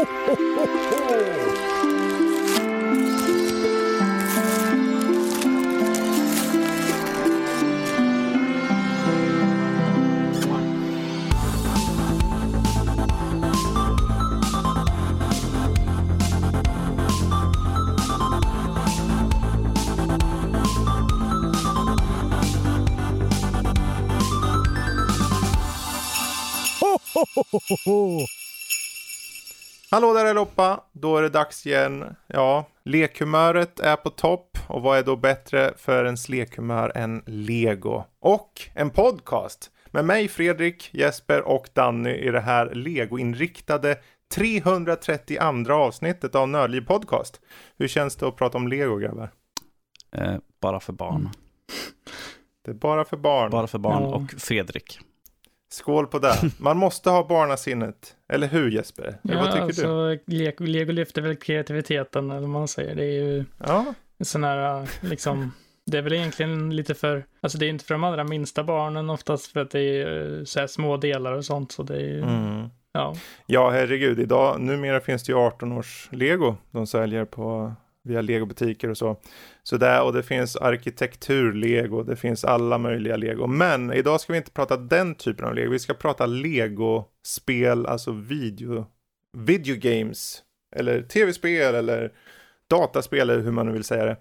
ho, ho, ho, ho. Hallå där allihopa! Då är det dags igen. Ja, lekhumöret är på topp och vad är då bättre för ens lekhumör än Lego? Och en podcast med mig Fredrik, Jesper och Danny i det här Lego-inriktade 332 avsnittet av Nördliv Podcast. Hur känns det att prata om Lego grabbar? Eh, bara för barn. Det är bara för barn. Bara för barn Ja. och Fredrik. Skål på det. Man måste ha barnasinnet. Eller hur Jesper? Eller Ja, vad tycker du? alltså, Lego, Lego lyfter väl kreativiteten, eller vad man säger. Det är ju Ja, en sån här, liksom, det är väl egentligen lite för, alltså det är inte för de allra minsta barnen oftast för att det är eh, så här små delar och sånt, så det är ju, mm. ja. Ja, herregud. Idag, numera finns det ju 18 års Lego de säljer på via legobutiker och så. Så där, och det finns arkitektur-lego, det finns alla möjliga lego. Men idag ska vi inte prata den typen av lego, vi ska prata lego-spel, alltså video, video games, eller tv-spel eller dataspel eller hur man nu vill säga det.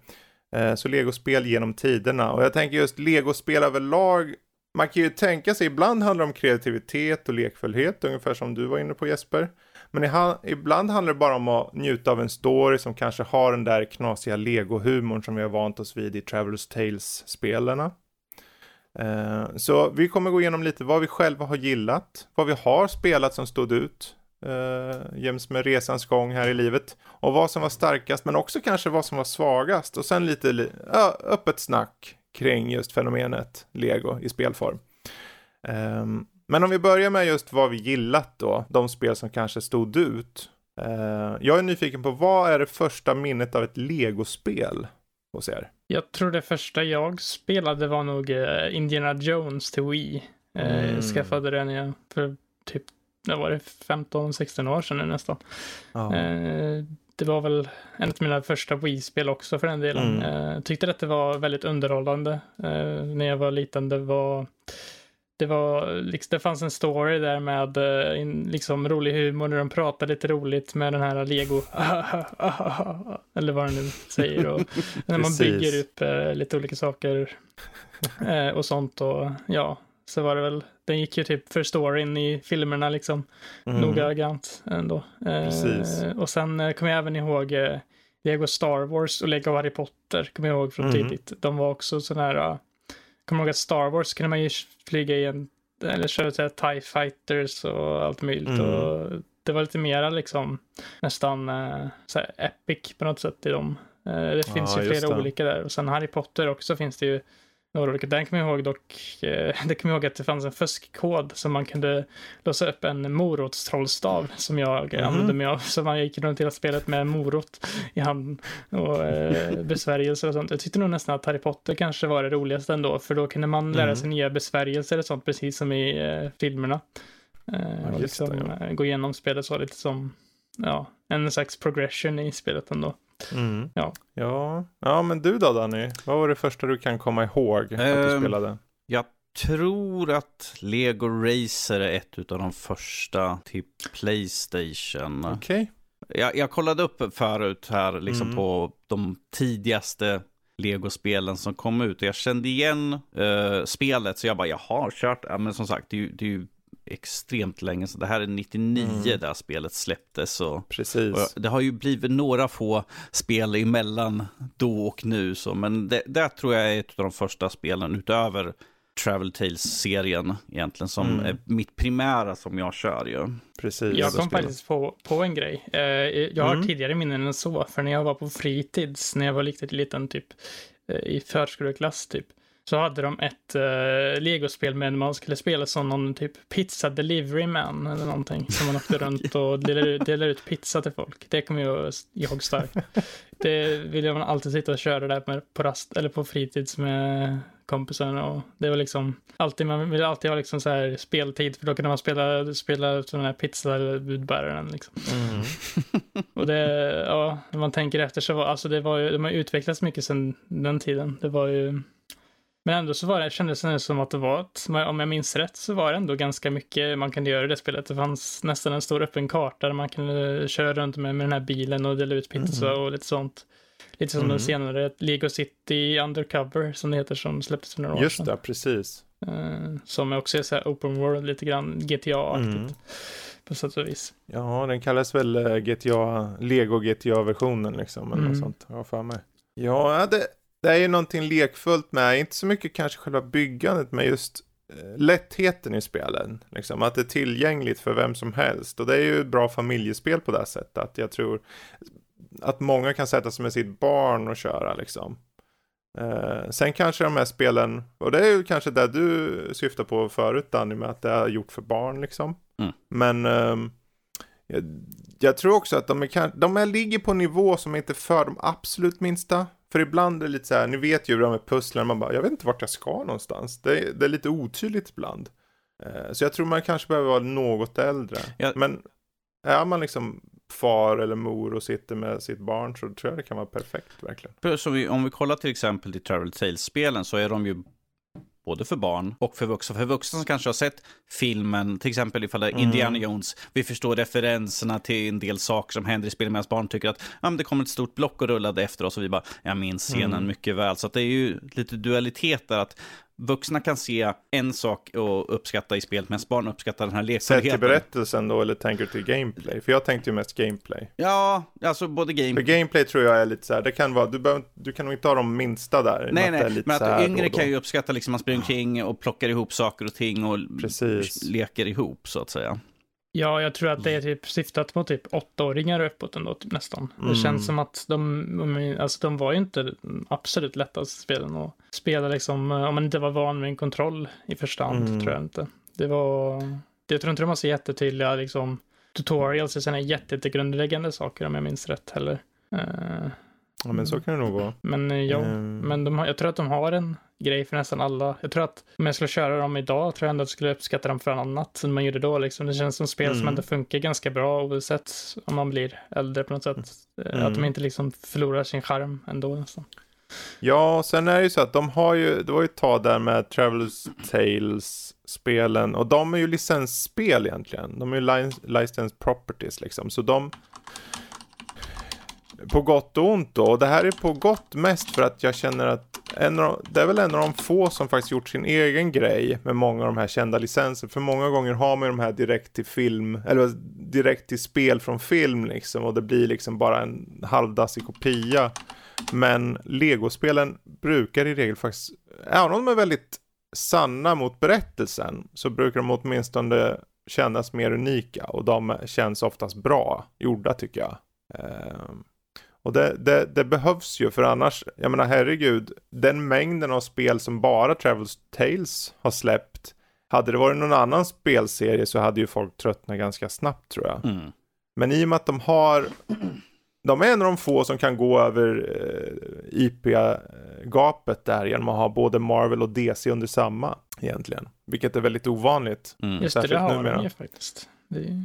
Eh, så legospel genom tiderna. Och jag tänker just legospel överlag. Man kan ju tänka sig, ibland handlar det om kreativitet och lekfullhet, ungefär som du var inne på Jesper. Men ibland handlar det bara om att njuta av en story som kanske har den där knasiga legohumorn som vi har vant oss vid i Travelers Tales-spelarna. Eh, så vi kommer gå igenom lite vad vi själva har gillat, vad vi har spelat som stod ut eh, jäms med resans gång här i livet. Och vad som var starkast, men också kanske vad som var svagast. Och sen lite öppet snack kring just fenomenet Lego i spelform. Ehm, men om vi börjar med just vad vi gillat då, de spel som kanske stod ut. Eh, jag är nyfiken på vad är det första minnet av ett Lego-spel hos er? Jag tror det första jag spelade var nog eh, Indiana Jones till Wii. Eh, Mm. Skaffade den jag för typ, det var det 15-16 år sedan nästan. Ja. Eh, det var väl en av mina första Wii-spel också för den delen. Mm. Eh, tyckte att det var väldigt underhållande eh, när jag var liten. Det var, det var, liksom, det fanns en story där med eh, in- liksom rolig humor när de pratade lite roligt med den här Lego, eller vad den nu säger. Och när man bygger upp eh, lite olika saker eh, och sånt och ja, så var det väl, den gick ju typ för storyn i filmerna liksom Mm. noggrant ändå. Eh, och sen eh, kommer jag även ihåg eh, Lego Star Wars och Lego Harry Potter, kommer jag ihåg från Mm. tidigt. De var också sådana här, kommer ihåg att Star Wars kunde man ju flyga i en, eller köra så här TIE Fighters och allt möjligt. Mm. Och det var lite mera liksom nästan uh, så här epic på något sätt i dem. Eh, det finns Ja, ju flera olika där. Och sen Harry Potter också finns det ju några olika. Den kommer jag ihåg dock, eh, det kommer jag ihåg att det fanns en fuskkod som man kunde låsa upp en morotstrollstav som jag Mhm. använde mig av. Så man gick runt hela spelet med morot i handen och eh, besvärjelser och sånt. Jag tyckte nog nästan att Harry Potter kanske var det roligaste ändå, för då kunde man lära Mm. sig nya besvärjelser och sånt, precis som i eh, filmerna. Eh, Ja, och just det, liksom ja. eh, gå igenom spelet så lite som, ja, en slags progression i spelet ändå. Mm. Ja. ja. Ja, men du då Danny? Vad var det första du kan komma ihåg att du Ehm, spelade? Jag tror att Lego Racer är ett av de första till Playstation. Okej. Jag, jag kollade upp förut här liksom Mm. på de tidigaste Lego-spelen som kom ut. Och jag kände igen eh, spelet så jag bara, jag har kört. Ja, men som sagt, det är ju extremt länge sedan. Det här är 99 Mm. där spelet släpptes. Och, Precis. och det har ju blivit några få spel emellan då och nu. Så, men det, det tror jag är ett av de första spelen utöver Travel Tales-serien egentligen som Mm. är mitt primära som jag kör ju. Precis. Jag kom faktiskt på, på en grej. Eh, jag har Mm. tidigare minnen än så, för när jag var på fritids, när jag var riktigt liten, typ eh, i förskoleklass, typ, så hade de ett uh, legospel med man skulle spela som någon typ pizza delivery man eller någonting. Som man åkte runt och delade, ut- delade ut pizza till folk. Det kommer jag ihåg starkt. Det ville man alltid sitta och köra där med, på rast, eller på fritids med kompisarna och det var liksom alltid, man ville alltid ha liksom så här speltid för då kunde man spela, spela sån här pizza eller budbäraren liksom. Mm. Och det, ja, när man tänker efter så var, alltså det var ju, de har utvecklats mycket sedan den tiden. Det var ju, men ändå så var det, kändes det som att det var, ett, om jag minns rätt, så var det ändå ganska mycket man kunde göra i det spelet. Det fanns nästan en stor öppen karta där man kunde köra runt med, med den här bilen och dela ut pizza Mm. och lite sånt. Lite som Mm. den senare Lego City Undercover som det heter som släpptes för några år Just sedan. det, precis. Eh, som också är så här open world, lite grann GTA-aktigt Mm. på sätt och vis. Ja, den kallas väl eh, GTA, Lego GTA-versionen liksom, eller Mm. något sånt, har jag för mig. Ja, det, det är ju någonting lekfullt med, inte så mycket kanske själva byggandet, men just eh, lättheten i spelen. Liksom, att det är tillgängligt för vem som helst. Och det är ju ett bra familjespel på det sättet. Att jag tror att många kan sätta sig med sitt barn och köra liksom. Eh, sen kanske de här spelen, och det är ju kanske det du syftar på förut Danny, med att det är gjort för barn liksom. Mm. Men ehm, jag, jag tror också att de, är, de är, ligger på en nivå som inte för de absolut minsta. För ibland är det lite så här, ni vet ju hur de är pusslen, man bara, jag vet inte vart jag ska någonstans. Det, är- det är lite otydligt ibland. Eh, så jag tror man kanske behöver vara något äldre. Ja. Men är man liksom far eller mor och sitter med sitt barn så tror jag det kan vara perfekt verkligen. Så vi, om vi kollar till exempel till Travel Tales-spelen så är de ju både för barn och för vuxna. För vuxna som kanske har sett filmen, till exempel ifall det är Mm. Indiana Jones, vi förstår referenserna till en del saker som händer i spelet medan barn tycker att ah, men det kommer ett stort block och rullade efter oss och vi bara, jag minns scenen Mm. mycket väl. Så det är ju lite dualitet där att vuxna kan se en sak och uppskatta i spelet medan barn uppskattar den här Sett till lekfullheten. berättelsen då eller tänker du till gameplay? För jag tänkte ju mest gameplay. Ja, alltså både game För gameplay tror jag är lite så här, det kan vara, du, behöver, du kan nog inte ha de minsta där. Nej, nej, men att yngre kan ju uppskatta liksom man springer omkring och plockar ihop saker och ting och Precis. leker ihop så att säga. Ja, jag tror att det är typ syftat mot typ åttaåringar och uppåt ändå, typ nästan. Mm. Det känns som att de, alltså de var ju inte absolut lättaste spelen att spela liksom, eh, om man inte var van med en kontroll i första hand, Mm. tror jag inte. Det var, jag tror inte de har så jättetydliga liksom tutorials och sådana jättegrundläggande saker om jag minns rätt heller. Eh, Ja, men så kan det nog vara. men eh, ja, Ehm, men de jag tror att de har en grej för nästan alla. Jag tror att om jag skulle köra dem idag tror jag ändå att jag skulle uppskatta dem för annat än man gjorde då. Liksom. Det känns som spel som Mm. ändå funkar ganska bra oavsett om man blir äldre på något sätt. Mm. Att de inte liksom förlorar sin charm ändå nästan. Ja, sen är det ju så att de har ju, det var ju ett tag där med Travelers Tales-spelen och de är ju licensspel egentligen. De är ju li- licensed properties liksom, så de på gott och ont då, och det här är på gott mest för att jag känner att en av, det är väl en av de få som faktiskt gjort sin egen grej med många av de här kända licenserna. För många gånger har man ju de här direkt till film, eller direkt till spel från film liksom och det blir liksom bara en halvdassig kopia. Men legospelen brukar i regel faktiskt, även om de är väldigt sanna mot berättelsen, så brukar de åtminstone kännas mer unika och de känns oftast bra gjorda tycker jag. Ehm, och det, det, det behövs ju för annars, jag menar herregud, den mängden av spel som bara Travels Tales har släppt, hade det varit någon annan spelserie så hade ju folk tröttnat ganska snabbt tror jag. Mm. Men i och med att de har de är en av de få som kan gå över eh, IP-gapet där genom att ha både Marvel och DC under samma egentligen. Vilket är väldigt ovanligt. Mm. Just det, det särskilt har numera. de ju faktiskt. Det är ju...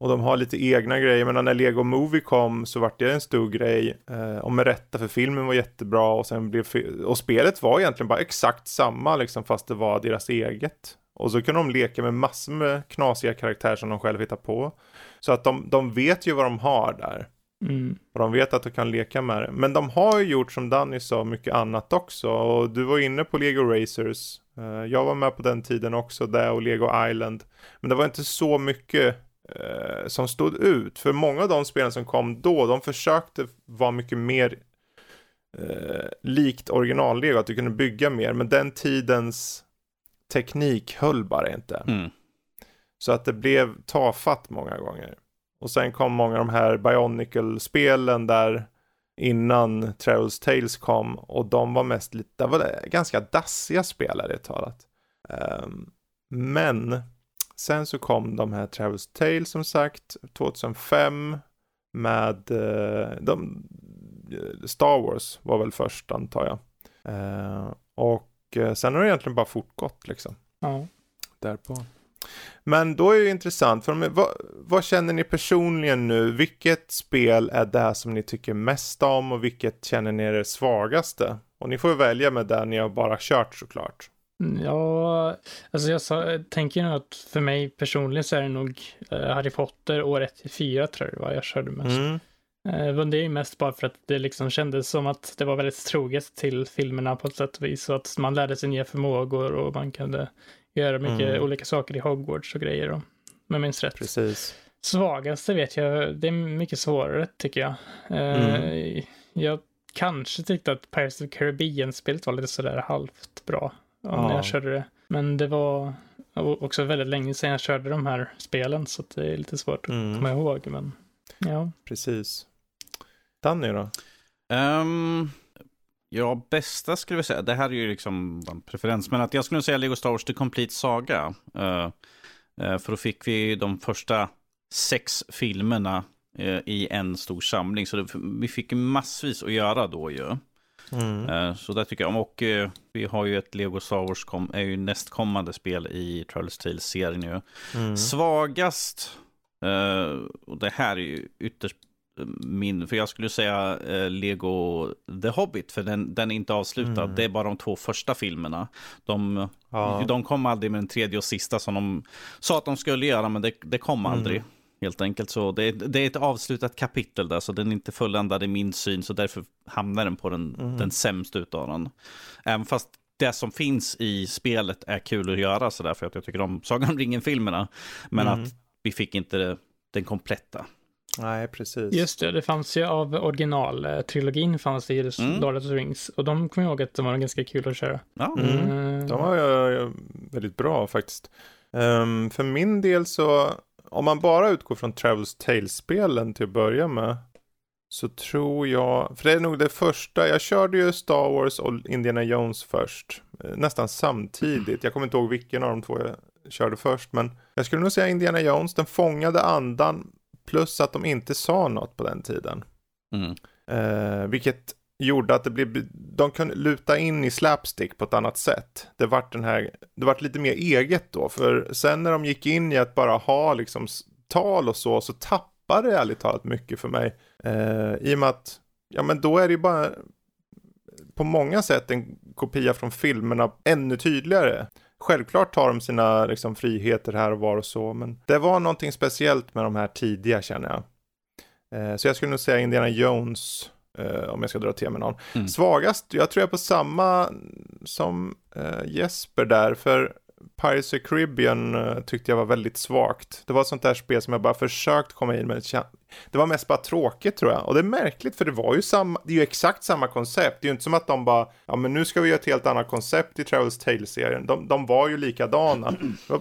Och de har lite egna grejer, men när Lego Movie kom så vart det en stor grej. Eh, och med rätta, för filmen var jättebra och sen blev och spelet var egentligen bara exakt samma liksom, fast det var deras eget. Och så kunde de leka med massor med knasiga karaktärer som de själv hittar på. Så att de, de vet ju vad de har där. Mm. Och de vet att de kan leka med det. Men de har ju gjort som Danny sa mycket annat också. Och du var inne på Lego Racers. Eh, jag var med på den tiden också där och Lego Island. Men det var inte så mycket eh, som stod ut. För många av de spelen som kom då, de försökte vara mycket mer eh, likt original-Lego. Att du kunde bygga mer. Men den tidens teknik höll bara inte. Mm. Så att det blev tafatt många gånger. Och sen kom många av de här Bionicle-spelen där innan Travels Tales kom och de var mest lite, det var ganska dassiga spelare i talat. Ehm, men sen så kom de här Travels Tales som sagt 2005 med eh, de, Star Wars var väl först antar jag. Eh, Och eh, sen har det egentligen bara fortgått liksom. Ja. Därpå. Men då är det intressant, för vad, vad, känner ni personligen nu? Vilket spel är det som ni tycker mest om och vilket känner ni är det svagaste? Och ni får välja med det ni har bara kört såklart. Ja, alltså jag sa, tänker nog att för mig personligen så är det nog uh, Harry Potter år 1 till 4 tror jag det var jag körde mest. Mm. Uh, det är ju mest bara för att det liksom kändes som att det var väldigt troget till filmerna på ett sätt och vis. Så att man lärde sig nya förmågor och man kunde göra mycket mm. olika saker i Hogwarts och grejer. Om jag minns rätt. Precis. Svagaste vet jag, det är mycket svårare tycker jag. Uh, mm. Jag kanske tyckte att Pirates of Caribbean-spelet var lite sådär halvt bra ja. när jag körde det. Men det var också väldigt länge sedan jag körde de här spelen så det är lite svårt att mm. komma ihåg. Men ja. Precis. Danny då? Um, ja, bästa skulle vi säga. Det här är ju liksom en preferens. Men att jag skulle säga Lego Star Wars The Complete Saga. Uh, uh, för då fick vi de första sex filmerna uh, i en stor samling. Så det, vi fick massvis att göra då ju. Mm. Eh, så det tycker jag om. Och eh, vi har ju ett Lego Star Wars, kom, är ju nästkommande spel i Travelers Tales-serien nu. Mm. Svagast, eh, och det här är ju ytterst min, för jag skulle säga Lego The Hobbit, för den, den är inte avslutad. Mm. Det är bara de två första filmerna. De, ja. de kom aldrig med den tredje och sista som de sa att de skulle göra, men det, det kom mm. aldrig. Mm. Helt enkelt så det är, det är ett avslutat kapitel där, så den är inte fulländad i min syn, så därför hamnar den på den, mm. den sämsta utav den. Även fast det som finns i spelet är kul att göra sådär, för att jag tycker om Sagan om ringen-filmerna. Men mm. att vi fick inte den kompletta. Nej, precis. Just det, det fanns ju av originaltrilogin fanns det i mm. Lord of the Rings. Och de kommer jag ihåg att de var ganska kul att köra. Ja. Mm. Mm. De var ju väldigt bra faktiskt. Um, för min del så om man bara utgår från Travels Tales-spelen till att börja med. Så tror jag, för det är nog det första, jag körde ju Star Wars och Indiana Jones först. Eh, nästan samtidigt, jag kommer inte ihåg vilken av de två jag körde först. Men jag skulle nog säga Indiana Jones, den fångade andan. Plus att de inte sa något på den tiden. Mm. Eh, vilket gjorde att det blev, de kunde luta in i slapstick på ett annat sätt. Det vart den här, det vart lite mer eget då, för sen när de gick in i att bara ha liksom tal och så, så tappade det ärligt talat mycket för mig. Eh, I och med att, ja men då är det ju bara på många sätt en kopia från filmerna ännu tydligare. Självklart tar de sina liksom, friheter här och var och så, men det var någonting speciellt med de här tidiga känner jag. Eh, så jag skulle nog säga Indiana Jones Uh, om jag ska dra till med någon. Mm. Svagast, jag tror jag är på samma som uh, Jesper där, för Pirates of Caribbean uh, tyckte jag var väldigt svagt. Det var ett sånt där spel som jag bara försökt komma in med. Det var mest bara tråkigt tror jag. Och det är märkligt för det var ju samma, det är ju exakt samma koncept. Det är ju inte som att de bara, ja men nu ska vi göra ett helt annat koncept i Travels Tales-serien. De, de var ju likadana.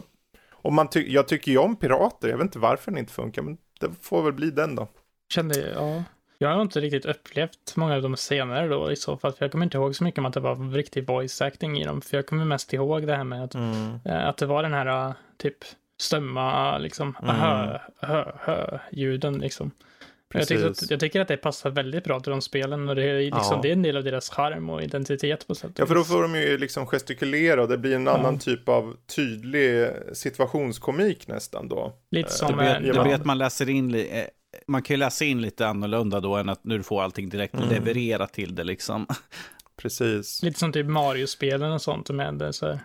Och man ty jag tycker ju om pirater, jag vet inte varför den inte funkar, men det får väl bli den då. Kände, ja. Jag har inte riktigt upplevt många av de senare då i så fall, för jag kommer inte ihåg så mycket om att det var riktig voice acting i dem, för jag kommer mest ihåg det här med att, mm. äh, att det var den här typ stumma liksom mm. hö, hö, hö ljuden liksom. Jag tycker, att, jag tycker, att, det passar väldigt bra till de spelen och det är, liksom, ja. det är en del av deras charm och identitet på sätt Ja, för då får de ju liksom gestikulera och det blir en ja. annan typ av tydlig situationskomik nästan då. Lite som... Det blir, det man läser in eh, man kan ju läsa in lite annorlunda då än att nu får allting direkt mm. leverera till det liksom. Precis. Lite som typ Mario-spelen och sånt med det så här.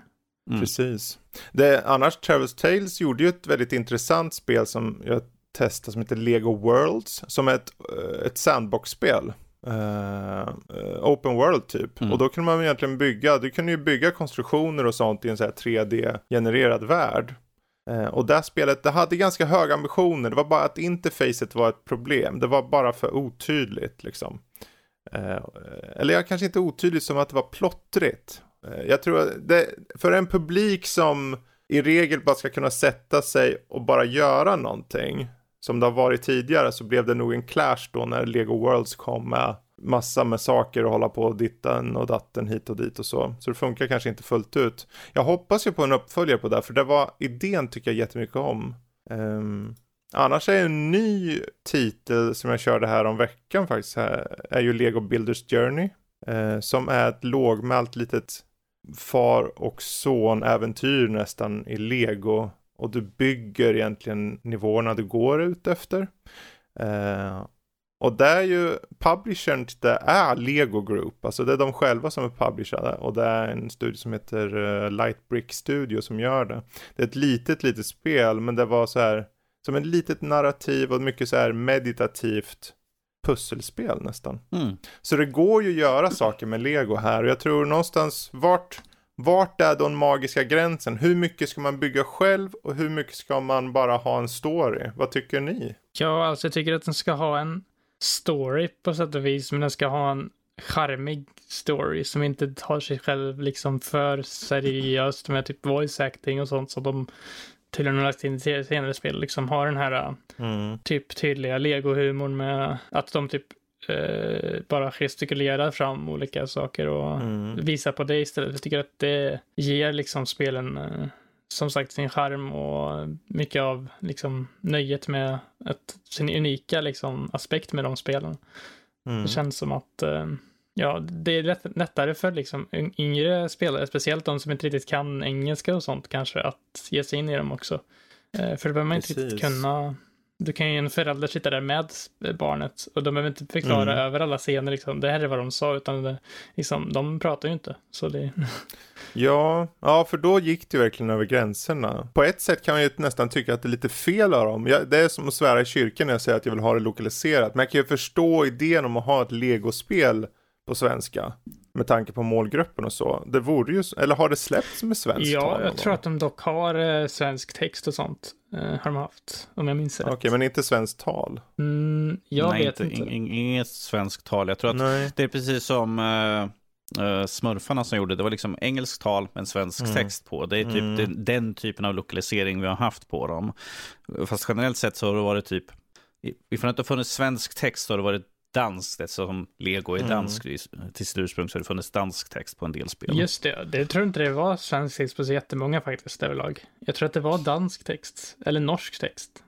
Mm. Precis. Det, annars, Travis Tales gjorde ju ett väldigt intressant spel som jag testade som heter Lego Worlds. Som är ett, eh, ett sandbox-spel. Uh, open world typ. Mm. Och då kunde man egentligen bygga, du kunde ju bygga konstruktioner och sånt i en så här 3D-genererad värld. Eh, och det spelet, det hade ganska höga ambitioner. Det var bara att interfacet var ett problem. Det var bara för otydligt liksom. Eh, eller jag kanske inte otydligt som att det var plottrigt. Eh, jag tror att det, för en publik som i regel bara ska kunna sätta sig och bara göra någonting. Som det har varit tidigare så blev det nog en clash då när Lego Worlds kom med massa med saker och hålla på och ditten och datten hit och dit och så. Så det funkar kanske inte fullt ut. Jag hoppas ju på en uppföljare på det, här för det var idén tycker jag jättemycket om. Um, annars är en ny titel som jag körde här om veckan faktiskt, här, är ju Lego Builders Journey. Uh, som är ett lågmält litet far och son äventyr nästan i lego och du bygger egentligen nivåerna du går ut efter. Uh, och det är ju publishern, det är Lego Group, alltså det är de själva som är publicerade och det är en studio som heter uh, Lightbrick Studio som gör det. Det är ett litet, litet spel, men det var så här som ett litet narrativ och mycket så här meditativt pusselspel nästan. Mm. Så det går ju att göra saker med Lego här och jag tror någonstans vart vart är den magiska gränsen? Hur mycket ska man bygga själv och hur mycket ska man bara ha en story? Vad tycker ni? Ja, alltså jag tycker att den ska ha en story på sätt och vis, men den ska ha en charmig story som inte tar sig själv liksom för seriöst med typ voice acting och sånt som de tydligen har lagt in i senare spel, liksom har den här mm. typ tydliga legohumorn med att de typ eh, bara gestikulerar fram olika saker och mm. visar på det istället. Jag tycker att det ger liksom spelen eh, som sagt sin charm och mycket av liksom nöjet med ett, sin unika liksom aspekt med de spelen. Mm. Det känns som att eh, ja, det är lätt, lättare för liksom yngre spelare, speciellt de som inte riktigt kan engelska och sånt kanske, att ge sig in i dem också. Eh, för det behöver man Precis. inte riktigt kunna du kan ju en förälder sitta där med barnet och de behöver inte förklara mm. över alla scener liksom. Det här är vad de sa, utan det, liksom, de pratar ju inte. Så det... ja, ja, för då gick det verkligen över gränserna. På ett sätt kan man ju nästan tycka att det är lite fel av dem. Jag, det är som att svära i kyrkan när jag säger att jag vill ha det lokaliserat. Men jag kan ju förstå idén om att ha ett legospel på svenska. Med tanke på målgruppen och så. Det vore ju, eller har det släppts med svenskt Ja, tal jag tror att de dock har eh, svensk text och sånt. Eh, har de haft, om jag minns rätt. Okej, okay, men inte svenskt tal? Mm, jag Nej, vet inte. inte. Inget svenskt tal. Jag tror att Nej. det är precis som uh, smurfarna som gjorde. Det var liksom engelskt tal med en svensk mm. text på. Det är typ mm. den, den, typen av lokalisering vi har haft på dem. Fast generellt sett så har det varit typ att det har funnits svensk text så har det varit danskt eftersom Lego är mm. dansk mm. till sitt ursprung så har det funnits dansk text på en del spel. Just det, det tror inte det var svensk text på så jättemånga faktiskt överlag. Jag tror att det var dansk text, eller norsk text.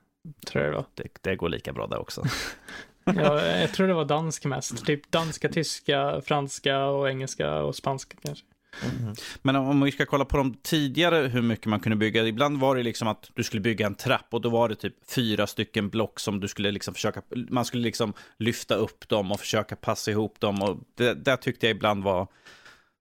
Tror jag det var. Det, det går lika bra där också. ja, jag tror det var dansk mest. Typ danska, tyska, franska och engelska och spanska kanske. Mm. Men om vi ska kolla på de tidigare, hur mycket man kunde bygga. Ibland var det liksom att du skulle bygga en trapp och då var det typ fyra stycken block som du skulle liksom försöka, man skulle liksom lyfta upp dem och försöka passa ihop dem. Och det, det tyckte jag ibland var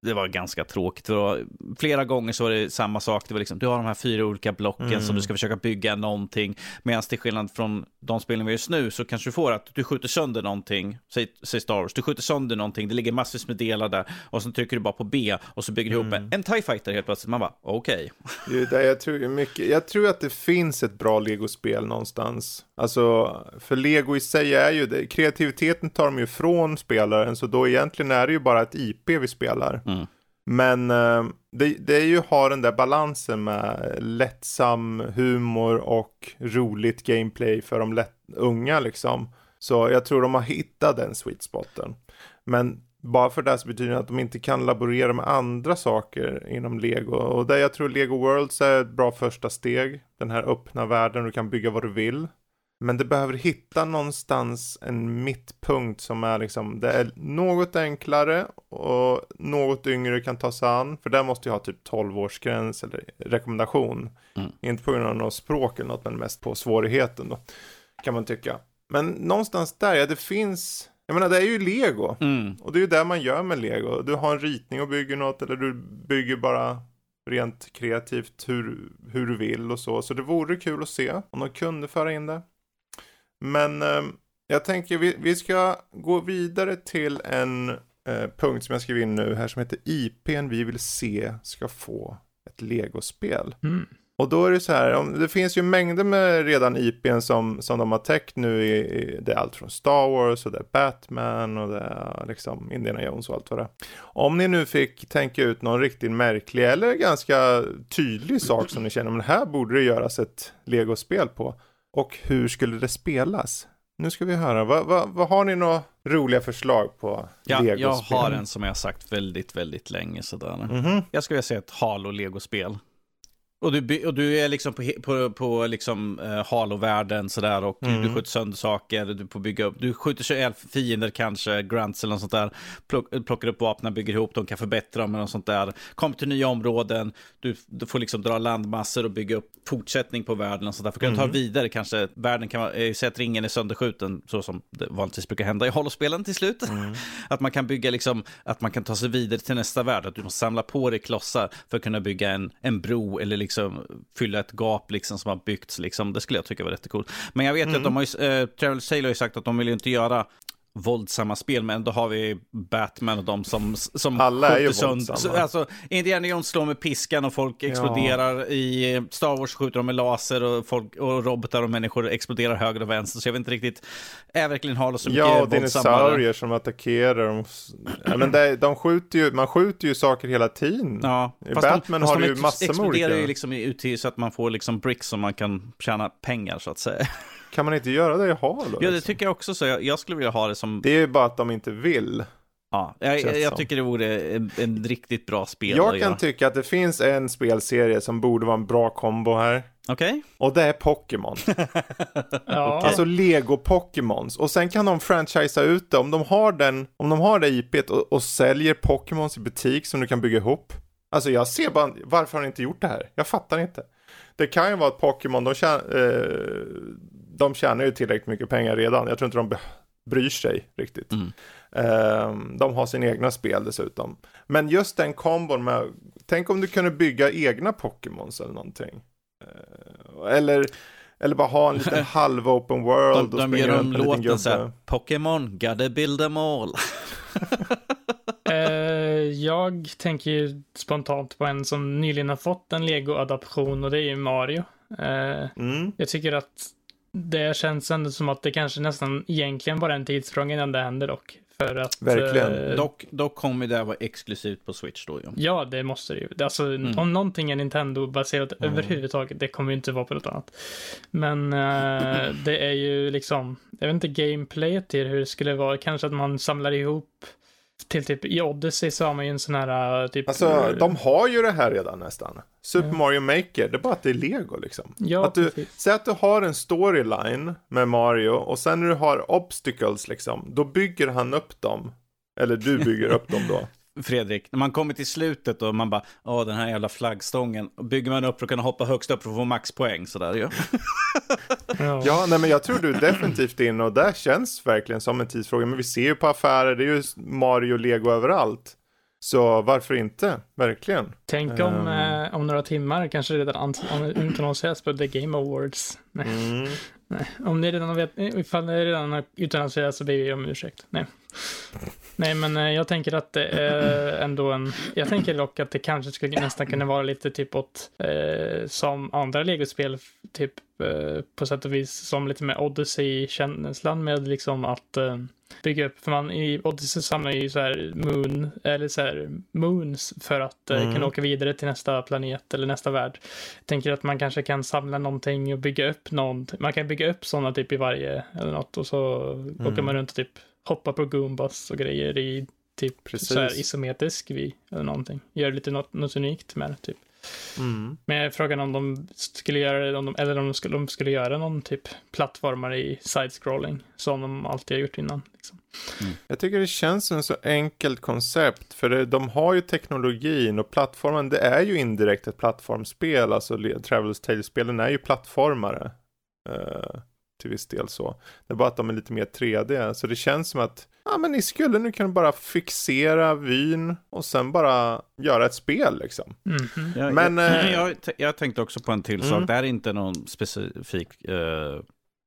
det var ganska tråkigt. För flera gånger så var det samma sak. Det var liksom, du har de här fyra olika blocken mm. som du ska försöka bygga någonting. Medan till skillnad från de spelen vi har just nu så kanske du får att du skjuter sönder någonting. Säg, säg Star Wars, du skjuter sönder någonting. Det ligger massvis med delar där. Och så trycker du bara på B och så bygger du mm. ihop en TIE Fighter helt plötsligt. Man bara, okej. Okay. jag, tror jag tror att det finns ett bra Lego-spel någonstans. Alltså, för Lego i sig är ju det. Kreativiteten tar de ju från spelaren. Så då egentligen är det ju bara ett IP vi spelar. Mm. Men eh, det, det är ju har den där balansen med lättsam humor och roligt gameplay för de lätt, unga liksom. Så jag tror de har hittat den sweet spoten. Men bara för det så betyder det att de inte kan laborera med andra saker inom Lego. Och där jag tror Lego Worlds är ett bra första steg. Den här öppna världen, du kan bygga vad du vill. Men det behöver hitta någonstans en mittpunkt som är liksom, det är något enklare och något yngre kan ta sig an. För där måste jag ha typ 12 årsgräns eller rekommendation. Mm. Inte på grund av något språk eller något, men mest på svårigheten då. Kan man tycka. Men någonstans där, ja det finns, jag menar det är ju lego. Mm. Och det är ju det man gör med lego. Du har en ritning och bygger något eller du bygger bara rent kreativt hur, hur du vill och så. Så det vore kul att se om de kunde föra in det. Men eh, jag tänker vi, vi ska gå vidare till en eh, punkt som jag skriver in nu här som heter IPn vi vill se ska få ett legospel. Mm. Och då är det så här, om, det finns ju mängder med redan IPn som, som de har täckt nu. I, i, det är allt från Star Wars och det är Batman och det är liksom Indiana Jones och allt vad det är. Om ni nu fick tänka ut någon riktigt märklig eller ganska tydlig sak som ni känner, men här borde det göras ett legospel på. Och hur skulle det spelas? Nu ska vi höra, vad, vad, vad har ni några roliga förslag på ja, legospel? Jag har en som jag har sagt väldigt, väldigt länge sådär. Mm -hmm. Jag skulle vilja säga ett Halo legospel. Och du, och du är liksom på, på, på liksom, uh, Halo-världen sådär och mm. du skjuter sönder saker, du får bygga upp, du skjuter sig fiender kanske, grants eller något sånt där, plock, plockar upp vapnen, bygger ihop dem, kan förbättra dem eller något sånt där, kommer till nya områden, du, du får liksom dra landmassor och bygga upp fortsättning på världen och sånt där, för att kunna mm. ta vidare kanske, världen kan vara, säg att ringen är sönderskjuten, så som det vanligtvis brukar hända i Halo-spelen till slut, mm. att man kan bygga liksom, att man kan ta sig vidare till nästa värld, att du måste samla på dig klossar för att kunna bygga en, en bro eller liksom fylla ett gap liksom som har byggts. Liksom. Det skulle jag tycka var jättekult. Men jag vet mm. att de har ju, äh, Travel Sail har ju sagt att de vill ju inte göra våldsamma spel, men då har vi Batman och de som, som Alla är ju våldsamma. Alltså, Indiana Jones slår med piskan och folk exploderar. Ja. I Star Wars skjuter de med laser och, folk, och robotar och människor exploderar höger och vänster. Så jag vet inte riktigt, är verkligen Halo så mycket Ja, och dinosaurier som attackerar. De, ja, men det, de skjuter ju, man skjuter ju saker hela tiden. Ja, I Batman de, har du ju massor med olika. exploderar ju liksom ut till så att man får liksom bricks som man kan tjäna pengar så att säga. Kan man inte göra det i Halo? Ja, det liksom? tycker jag också. Så jag, jag, skulle vilja ha det som... Det är ju bara att de inte vill. Ja, jag, jag, jag tycker det vore en, en, riktigt bra spel. Jag kan tycka att det finns en spelserie som borde vara en bra kombo här. Okej. Okay. Och det är Pokémon. ja. Alltså Lego Pokémons. Och sen kan de franchisea ut det. Om de har, den, om de har det IPet och, och säljer Pokémons i butik som du kan bygga ihop. Alltså jag ser bara, varför har de inte gjort det här? Jag fattar inte. Det kan ju vara att Pokémon, de, eh, de tjänar ju tillräckligt mycket pengar redan. Jag tror inte de bryr sig riktigt. Mm. Uh, de har sina egna spel dessutom. Men just den kombon med, tänk om du kunde bygga egna Pokémons eller någonting. Uh, eller, eller bara ha en liten halv open world. De, de gör om låten så Pokémon, gotta build them all. uh, jag tänker ju spontant på en som nyligen har fått en Lego-adaption och det är ju Mario. Mm. Jag tycker att det känns ändå som att det kanske nästan egentligen bara är en tidssprång innan det händer dock. För att, Verkligen. Eh, dock, dock kommer det vara exklusivt på Switch då ju. Ja, det måste det ju. Alltså, mm. om någonting är Nintendo-baserat mm. överhuvudtaget, det kommer ju inte vara på något annat. Men eh, det är ju liksom, jag vet inte gameplayet till hur det skulle vara, kanske att man samlar ihop till typ i Odyssey så har man ju en sån här typ. Alltså de har ju det här redan nästan. Super ja. Mario Maker, det är bara att det är lego liksom. Ja, att du, säg att du har en storyline med Mario och sen när du har obstacles liksom, då bygger han upp dem. Eller du bygger upp dem då. Fredrik, när man kommer till slutet och man bara, åh den här jävla flaggstången, bygger man upp för att kunna hoppa högst upp för att få maxpoäng sådär ja. ja, nej men jag tror du är definitivt in och det känns verkligen som en tidsfråga, men vi ser ju på affärer, det är ju Mario och Lego överallt. Så varför inte? Verkligen. Tänk om, um... eh, om några timmar kanske redan utannonseras på The Game Awards. Nej. Mm. Nej. Om ni redan vet, ifall ni redan har utannonserats så ber vi om ursäkt. Nej. Nej, men eh, jag tänker att det är ändå en... Jag tänker dock att det kanske skulle nästan kunna vara lite typ åt eh, som andra legospel, typ eh, på sätt och vis som lite med Odyssey-känslan med liksom att eh, bygga upp, för man i Odyssey samlar ju så här moon, eller så här moons för att eh, mm. kunna åka vidare till nästa planet eller nästa värld. Jag tänker att man kanske kan samla någonting och bygga upp någonting. Man kan bygga upp sådana typ i varje eller något och så mm. åker man runt och typ hoppa på Goombas och grejer i typ Precis. så här isometrisk vi eller någonting. Gör lite något, något unikt med det typ. Mm. Men frågan om de skulle göra det, om de, eller om de skulle, de skulle göra någon typ plattformar i side-scrolling som de alltid har gjort innan. Liksom. Mm. Jag tycker det känns som ett så enkelt koncept, för det, de har ju teknologin och plattformen, det är ju indirekt ett plattformsspel, alltså Travelers Tales-spelen är ju plattformare. Uh, till viss del så. Det är bara att de är lite mer 3D, så det känns som att ja, men ni skulle nu kunna bara fixera vyn och sen bara göra ett spel liksom. Mm -hmm. men, jag, jag, jag, jag, tänkte också på en till mm. sak, det här är inte någon specifik uh,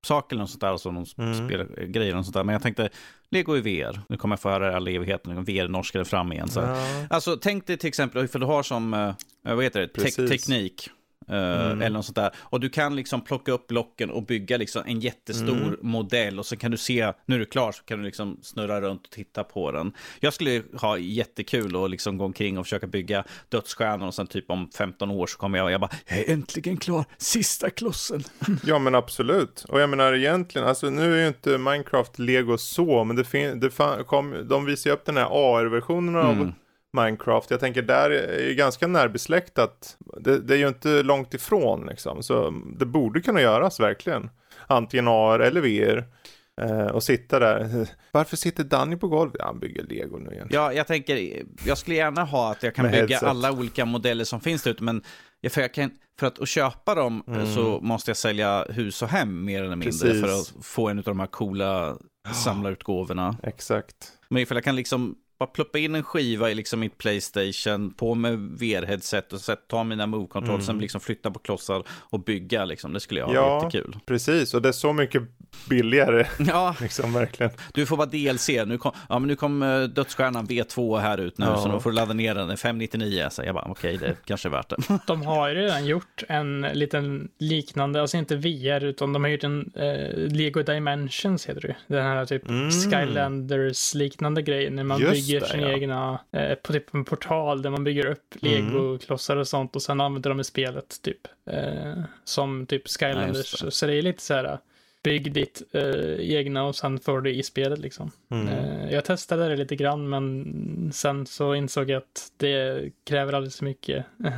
sak eller något sånt där, alltså någon mm. spelgrej eller något sånt där. Men jag tänkte, Lego i VR, nu kommer jag få höra det all evigheten, VR-norskade fram igen. Så. Ja. Alltså tänk dig till exempel, ifall du har som, uh, vad heter det, te teknik. Uh, mm. Eller något sånt där. Och du kan liksom plocka upp blocken och bygga liksom en jättestor mm. modell. Och så kan du se, nu är du klar, så kan du liksom snurra runt och titta på den. Jag skulle ha jättekul att liksom gå omkring och försöka bygga dödsstjärnor. Och sen typ om 15 år så kommer jag och jag bara, jag är äntligen klar, sista klossen. ja men absolut. Och jag menar egentligen, alltså nu är ju inte Minecraft Lego så, men det, det kom, de visar ju upp den här AR-versionen av mm Minecraft. Jag tänker där är ju ganska närbesläktat. Det, det är ju inte långt ifrån liksom. Så det borde kunna göras verkligen. Antingen AR eller VR. Eh, och sitta där. Varför sitter Danny på golvet? Ja, han bygger lego nu igen. Ja, jag tänker, jag skulle gärna ha att jag kan bygga headset. alla olika modeller som finns där ute, men för, jag kan, för att, att köpa dem eh, Mm. så måste jag sälja hus och hem mer eller mindre Precis. för att få en av de här coola samlarutgåvorna. Exakt. Men ifall jag kan liksom bara pluppa in en skiva i liksom mitt Playstation, på med VR-headset och så ta mina move-control, Mm. sen liksom flytta på klossar och bygga liksom. Det skulle jag ha Ja. jättekul. Precis, och det är så mycket billigare. Ja, Liksom verkligen. du får bara DLC. Nu kom, ja, men nu kom eh, Dödsstjärnan V2 här ut nu, Ja. så då får du ladda ner den. 599, så jag bara okej, det kanske är värt det. De har ju redan gjort en liten liknande, alltså inte VR, utan de har gjort en eh, Lego Dimensions heter det. Den här typ Mm. Skylanders liknande grej när man Just bygger det, sin ja. egna, eh, på typ en portal där man bygger upp Mm. Lego-klossar och sånt och sen använder de i spelet typ. Eh, som typ Skylanders. det. Så det är lite så här, bygg ditt eh, egna och sen får du i spelet liksom. Mm. Eh, jag testade det lite grann men sen så insåg jag att det kräver alldeles för mycket eh,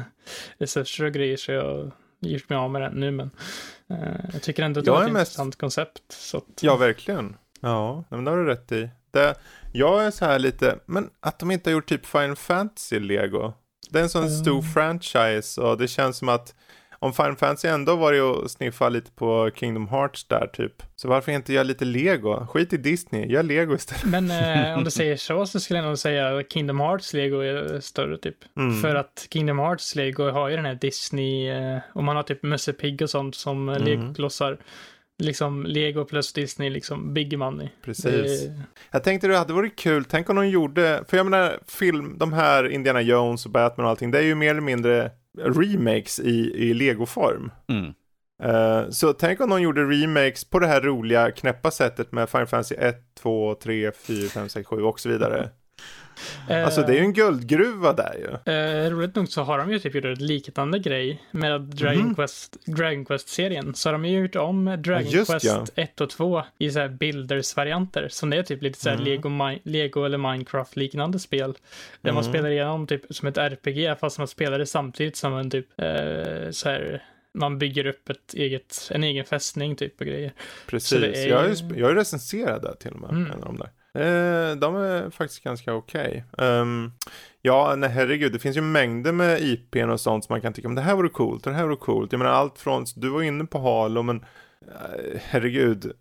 resurser och grejer så jag gjort mig av med den nu men eh, jag tycker ändå att det var är ett mest- intressant koncept. Så att, Ja, verkligen. Ja, men det har du rätt i. Det, jag är så här lite, men att de inte har gjort typ Final Fantasy Lego. Det är en sån Mm. stor franchise och det känns som att om Final Fantasy ändå varit och sniffa lite på Kingdom Hearts där typ. Så varför inte göra lite Lego? Skit i Disney, gör Lego istället. Men eh, om du säger så så skulle jag nog säga att Kingdom Hearts Lego är större typ. Mm. För att Kingdom Hearts Lego har ju den här Disney, eh, om man har typ Musse Pigg och sånt som. Mm. Lego-klossar. Liksom Lego plus Disney, liksom big money. Precis. Det- Jag tänkte det hade varit kul, tänk om de gjorde, för jag menar film, de här Indiana Jones och Batman och allting, det är ju mer eller mindre remakes i, i Lego-form. Mm. Eh, så tänk om de gjorde remakes på det här roliga knäppa sättet med Final Fantasy 1, 2, 3, 4, 5, 6, 7 och så vidare. Alltså det är ju en guldgruva där ju. Eh, roligt nog så har de ju typ gjort en liknande grej med Dragon Mhm. Quest, Dragon Quest-serien. Så har de ju gjort om Dragon just Quest ja. 1 och 2 i så här Builders-varianter. Som det är typ lite så här Mm. Lego, Mi- Lego eller Minecraft-liknande spel. Där man Mm. spelar igenom typ som ett RPG fast man spelar det samtidigt som en typ eh, så här man bygger upp ett eget, en egen fästning typ och grejer. Precis, det är jag, är ju- jag är recenserad där till och med. Mm. En av de där. Eh, de är faktiskt ganska okej. Ehm, ja, nej herregud, det finns ju mängder med IPn och sånt som man kan tycka, men det här vore coolt, det här vore coolt. Jag menar allt från, du var inne på Halo, men eh, herregud,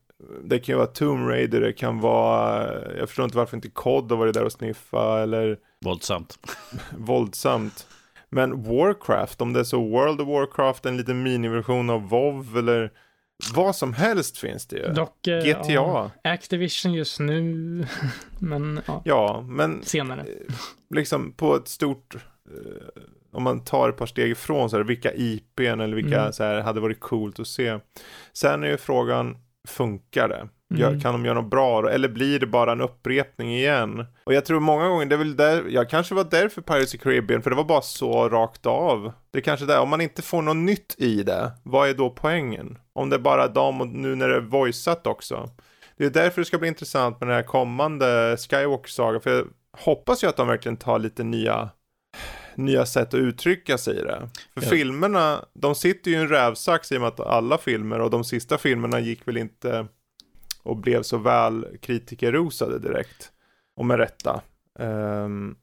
det kan ju vara Tomb Raider, det kan vara, jag förstår inte varför inte COD har varit där och sniffa, eller Våldsamt. våldsamt. Men Warcraft, om det är så World of Warcraft, en liten miniversion av WoW eller vad som helst finns det ju. Dock, eh, GTA. ja, Activision just nu, men ja, Ja, men senare. eh, liksom på ett stort, eh, om man tar ett par steg ifrån så här, vilka IPn eller vilka Mm. så här, hade varit coolt att se. Sen är ju frågan, funkar det? Mm. Kan de göra något bra? Eller blir det bara en upprepning igen? Och jag tror många gånger, det är väl där, jag kanske var där för Pirates of Caribbean, för det var bara så rakt av. Det är kanske där, om man inte får något nytt i det, vad är då poängen? Om det är bara dem och nu när det är voiceat också. Det är därför det ska bli intressant med den här kommande Skywalker-saga, för jag hoppas ju att de verkligen tar lite nya nya sätt att uttrycka sig i det. För Ja. filmerna, de sitter ju i en rävsax i och med att alla filmer och de sista filmerna gick väl inte och blev så väl kritikerrosade direkt. Och med rätta. Ehm,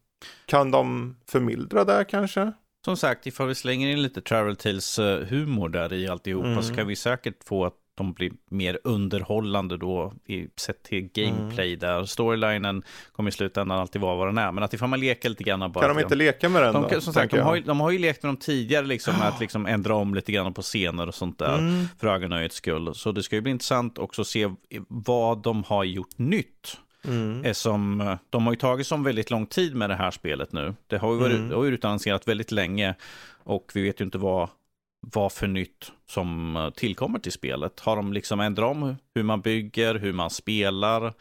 kan de förmildra det kanske? Som sagt, ifall vi slänger in lite Travel Tales eh, humor där i alltihopa Mm. så kan vi säkert få att de blir mer underhållande då i sett till gameplay Mm. där. Storylinen kommer i slutändan alltid vara vad den är. Men att ifall man leker lite grann bara... kan de inte leka med den de, då? som sagt, de, har ju, de har ju lekt med dem tidigare liksom med att liksom ändra om lite grann på scener och sånt där. Mm. För ögonnöjets skull. Så det ska ju bli intressant också att se vad de har gjort nytt. Mm. är som, eh, de har ju tagit som väldigt lång tid med det här spelet nu. Det har ju varit, Mm. utannonserat väldigt länge och vi vet ju inte vad, vad för nytt som eh, tillkommer till spelet. Har de liksom ändrat om hur man bygger, hur man spelar?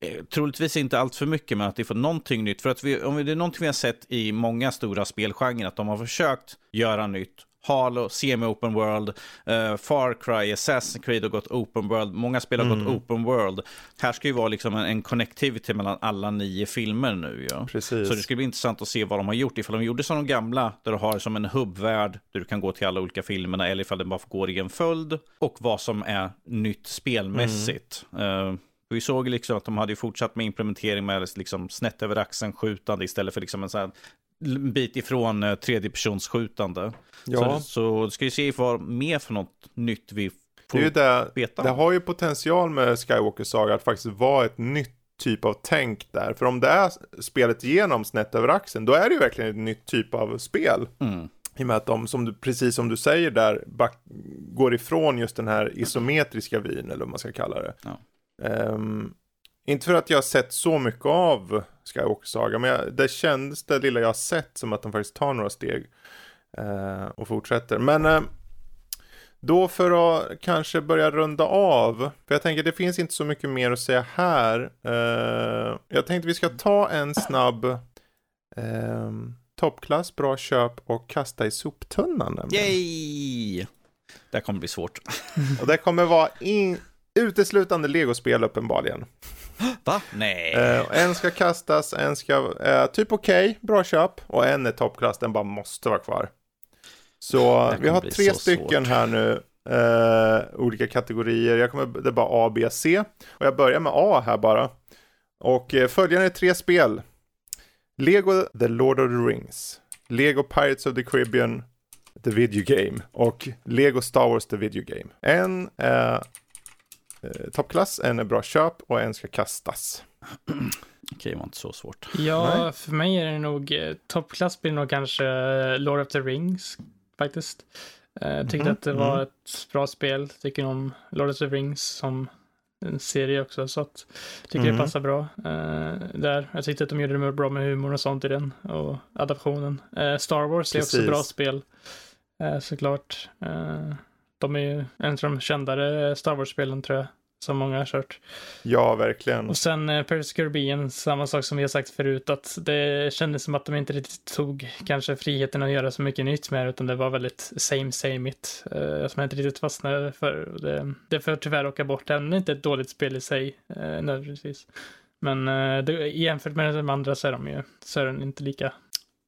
Eh, troligtvis inte allt för mycket, men att det får någonting nytt. För att vi, om det är någonting vi har sett i många stora spelgenrer, att de har försökt göra nytt, Halo, semi-open world, uh, Far Cry, Assassin's Creed har gått open world, många spel har mm. gått open world. Här ska ju vara liksom en, en connectivity mellan alla nio filmer nu. Ja. Precis. Så det ska bli intressant att se vad de har gjort. Ifall de gjorde som de gamla, där du har som en hubbvärld, där du kan gå till alla olika filmerna, eller ifall det bara går i en följd, och vad som är nytt spelmässigt. Mm. Uh, vi såg liksom att de hade fortsatt med implementering med liksom snett över axeln skjutande istället för liksom en sån bit ifrån eh, tredjepersonsskjutande. Ja. Så, så ska vi se vad mer för något nytt vi får det är det, veta. Det har ju potential med Skywalker Saga att faktiskt vara ett nytt typ av tänk där. För om det är spelet igenom snett över axeln, då är det ju verkligen ett nytt typ av spel. Mm. I och med att de, som du, precis som du säger där, back, går ifrån just den här isometriska vyn, eller vad man ska kalla det. Ja. Um, inte för att jag har sett så mycket av Skywalker Saga, men jag, det kändes det lilla jag har sett som att de faktiskt tar några steg uh, och fortsätter. Men uh, då för att kanske börja runda av, för jag tänker det finns inte så mycket mer att säga här. Uh, jag tänkte vi ska ta en snabb uh, toppklass, bra köp och kasta i soptunnan. Yay! Det kommer bli svårt. och det kommer vara in uteslutande legospel uppenbarligen. Va? Nej. Uh, en ska kastas, en ska, uh, typ okej, okay, bra köp. Och en är toppklass, den bara måste vara kvar. Så vi har tre stycken svårt. här nu. Uh, olika kategorier. Jag kommer, det är bara A, B, C. Och jag börjar med A här bara. Och uh, följande är tre spel. Lego The Lord of the Rings. Lego Pirates of the Caribbean The Video Game. Och Lego Star Wars The Video Game. En är eh, toppklass, en är bra köp och en ska kastas. Okej, det var inte så svårt. Ja, Nej. för mig är det nog, eh, toppklass blir nog kanske eh, Lord of the Rings faktiskt. Jag tyckte mm att det var mm. ett bra spel. Tycker om Lord of the Rings som en serie också, så att tycker mm. det passar bra uh, där. Jag tyckte att de gjorde det bra med humor och sånt i den och adaptionen. Uh, Star Wars Precis. är också bra spel, såklart. De är ju en av de kändare Star Wars-spelen tror jag. Som många har kört. Ja, verkligen. Och sen eh, Paris Caribbean, samma sak som vi har sagt förut, att det kändes som att de inte riktigt tog kanske friheten att göra så mycket nytt med utan det var väldigt same same it. Eh, som jag inte riktigt fastnade för. Det, det får tyvärr åka bort. Även inte ett dåligt spel i sig, eh, nödvändigtvis. Men eh, det, jämfört med de andra så är de ju, så är den inte lika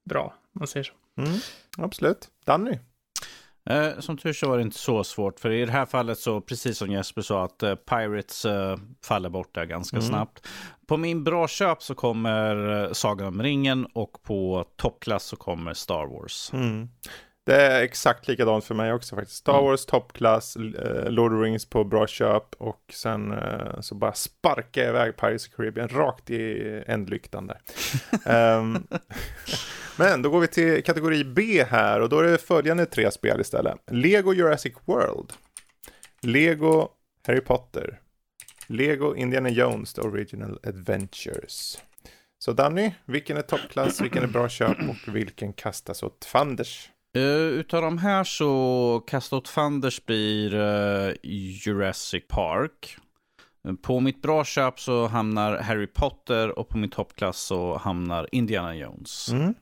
bra, om man säger så. Mm, absolut. Danny? Eh, som tur så var det inte så svårt, för i det här fallet så, precis som Jesper sa, att eh, Pirates eh, faller bort där ganska mm. snabbt. På min bra köp så kommer eh, Sagan om ringen och på toppklass så kommer Star Wars. Mm. Det är exakt likadant för mig också faktiskt. Star mm. Wars toppklass, eh, Lord of the Rings på bra köp och sen eh, så bara sparkar jag iväg Pirates of Caribbean rakt i ändlyktan där. um, Men då går vi till kategori B här och då är det följande tre spel istället. Lego Jurassic World. Lego Harry Potter. Lego Indiana Jones The Original Adventures. Så Danny, vilken är toppklass, vilken är bra köp och vilken kastas åt fanders? Uh, utav de här så kasta åt fanders blir uh, Jurassic Park. På mitt bra köp så hamnar Harry Potter och på min toppklass så hamnar Indiana Jones. Mm.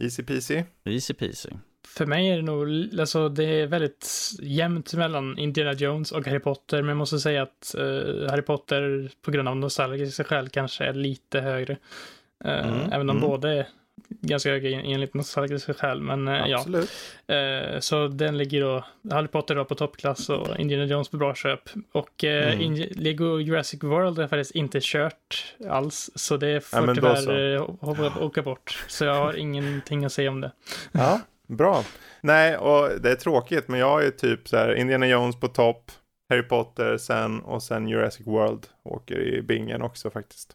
Easy peasy. Easy peasy. För mig är det nog, alltså det är väldigt jämnt mellan Indiana Jones och Harry Potter, men jag måste säga att uh, Harry Potter på grund av nostalgiska skäl kanske är lite högre. Uh, mm, även om mm. båda är ganska höga enligt nostalgiska skäl, men uh, ja. Uh, så den ligger då, Harry Potter då på toppklass och Indiana Jones på bra köp. Och uh, mm. Lego Jurassic World har jag faktiskt inte kört alls, så det får ja, tyvärr åka bort. Så jag har ingenting att säga om det. Ja, bra. Nej, och det är tråkigt, men jag ju typ så här Indiana Jones på topp, Harry Potter sen och sen Jurassic World åker i bingen också faktiskt.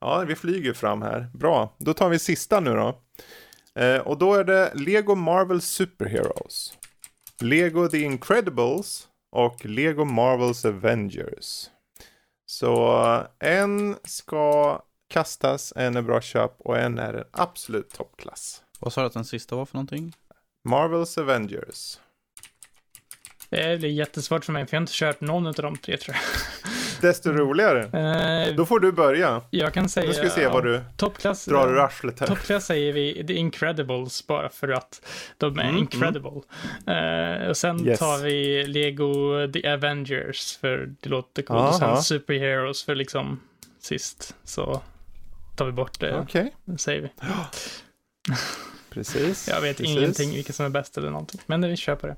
Ja, vi flyger fram här. Bra, då tar vi sista nu då. Eh, och då är det Lego Marvel Superheroes. Lego The Incredibles och Lego Marvels Avengers. Så en ska kastas, en är bra köp och en är en absolut toppklass. Vad sa du att den sista var för någonting? Marvels Avengers. Det är jättesvårt för mig, för jag har inte kört någon av de tre tror jag. Desto roligare. Eh, Då får du börja. jag kan säga... Nu ska vi se vad du Toppklass, drar ur arslet här. Toppklass säger vi The Incredibles bara för att de är Mm, incredible. Eh, och sen Yes. tar vi Lego The Avengers för det låter coolt. Och sen Aha. Superheroes för liksom sist. Så tar vi bort det, Okej, säger vi. precis. Jag vet precis. ingenting vilket som är bäst eller någonting. Men vi kör på det.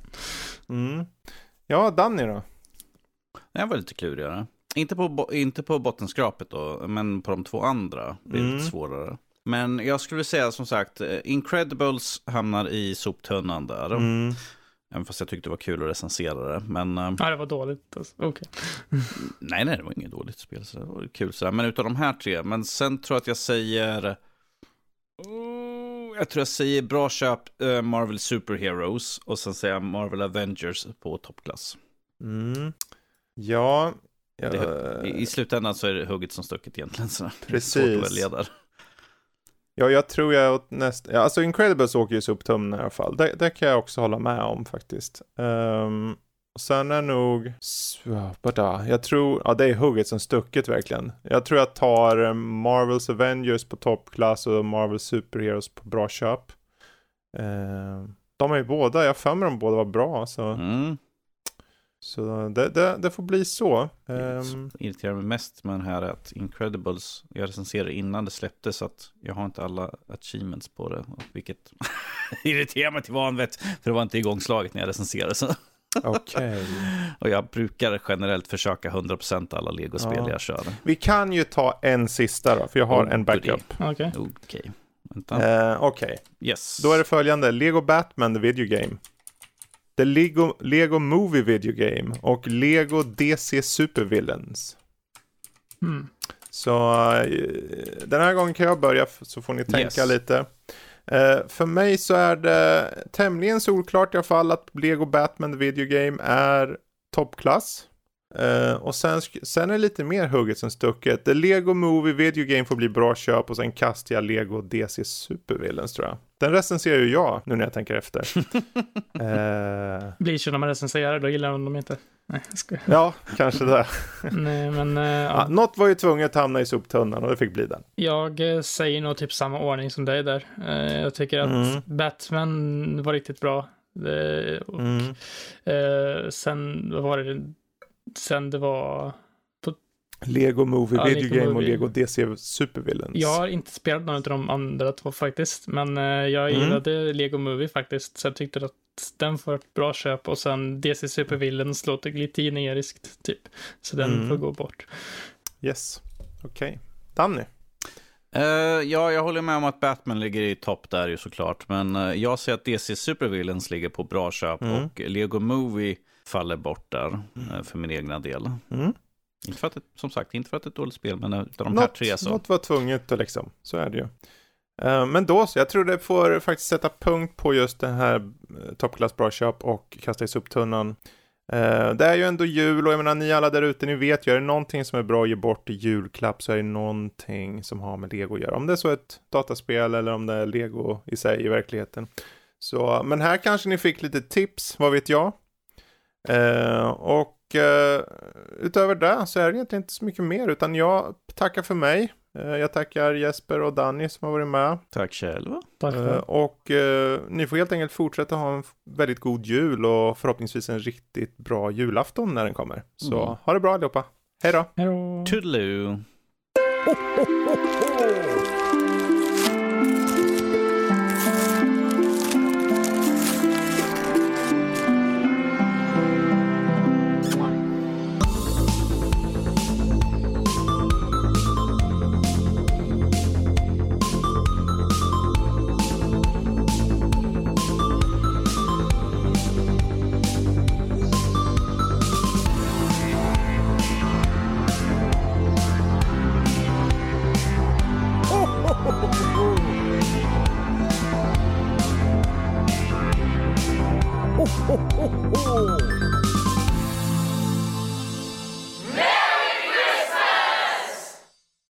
Mm. Ja, Danny då? Det här var lite klurigare. Inte på, inte på bottenskrapet då, men på de två andra blir det Mm. lite svårare. Men jag skulle säga som sagt, eh, Incredibles hamnar i soptunnan där. Mm. Även fast jag tyckte det var kul att recensera det. Men eh, Ja, det var dåligt. Alltså. Okej. nej, nej, det var inget dåligt spel. Så det var kul sådär. Men utav de här tre, men sen tror jag att jag säger... Oh, jag tror jag säger bra köp eh, Marvel Superheroes och sen säger jag Marvel Avengers på toppklass. Mm. Ja, ja Det- I, I slutändan så är det hugget som stucket egentligen. Så det är Precis. Ja, jag tror jag åt nästa, ja, alltså Incredibles åker ju upp tummen i alla fall. Det, det kan jag också hålla med om faktiskt. Um, och sen är nog, jag tror, ja det är hugget som stucket verkligen. Jag tror jag tar eh, Marvels Avengers på toppklass och Marvel Superheroes på bra köp. Ehm, de är ju båda, jag har för mig de båda var bra så, Mm. Så det, det, det får bli så. Ehm, irriterar mig mest med den här är att Incredibles, jag recenserade innan det släpptes så att jag har inte alla achievements på det. Vilket irriterar mig till vanvett, för det var inte igångslaget när jag recenserade. Så. Okej. Och jag brukar generellt försöka 100% alla legospel Ja. jag kör. Vi kan ju ta en sista då, för jag har Oh, en backup. Okej. Okej, vänta. Eh, Okej, Yes. då är det följande. Lego Batman The Video Game. The Lego, Lego Movie Video Game och Lego DC Super Villains. Mm. Så eh, den här gången kan jag börja så får ni tänka Yes. lite. Eh, för mig så är det tämligen solklart i alla fall att Lego Batman The Video Game är toppklass. Eh, och sen, sen är det lite mer hugget som stucket. The Lego Movie Video Game får bli bra köp och sen kastar jag Lego DC Super Villains tror jag. Den recenserar ju jag nu när jag tänker efter. eh, Blir så när man recenserar, då gillar de dem inte. Nej, jag skojar. ja, kanske det. Nej, men eh, Ja, ja. något var ju tvunget att hamna i soptunnan och det fick bli den. jag eh, säger nog typ samma ordning som dig där. Eh, jag tycker att Mm. Batman var riktigt bra. Det, och, Mm. sen vad var det, sen det var, Lego Movie Ja, Video Lego Game och Movie. Lego DC Super Villains. jag har inte spelat någon av de andra två faktiskt, men eh, jag Mm. gillade Lego Movie faktiskt, så jag tyckte att den får ett bra köp och sen DC Super Villains låter lite generiskt typ, så den Mm. får gå bort. Yes, okej. Danny? Eh, ja, jag håller med om att Batman ligger i topp där ju såklart. Men eh, jag ser att DC Supervillains ligger på bra köp Mm. och Lego Movie faller bort där eh, för min egna del. Mm. Inte för att det, som sagt, inte för att det är ett dåligt spel, men av de här Något, tre så. något var tvunget och liksom, så är det ju. Eh, men då så, jag tror det får faktiskt sätta punkt på just den här uh, toppklass bra köp och kasta i soptunnan. Eh, det är ju ändå jul och jag menar ni alla där ute, ni vet ju, är det någonting som är bra att ge bort i julklapp så är det någonting som har med lego att göra. Om det är så ett dataspel eller om det är lego i sig i verkligheten. Så, men här kanske ni fick lite tips, vad vet jag. Eh, och eh, utöver det så är det egentligen inte så mycket mer, utan jag tackar för mig. Eh, jag tackar Jesper och Danny som har varit med. Tack själva. Tack Eh, och eh, ni får helt enkelt fortsätta ha en väldigt god jul och förhoppningsvis en riktigt bra julafton när den kommer. Så Mm. ha det bra allihopa. Hej då! Hej då! Toodaloo.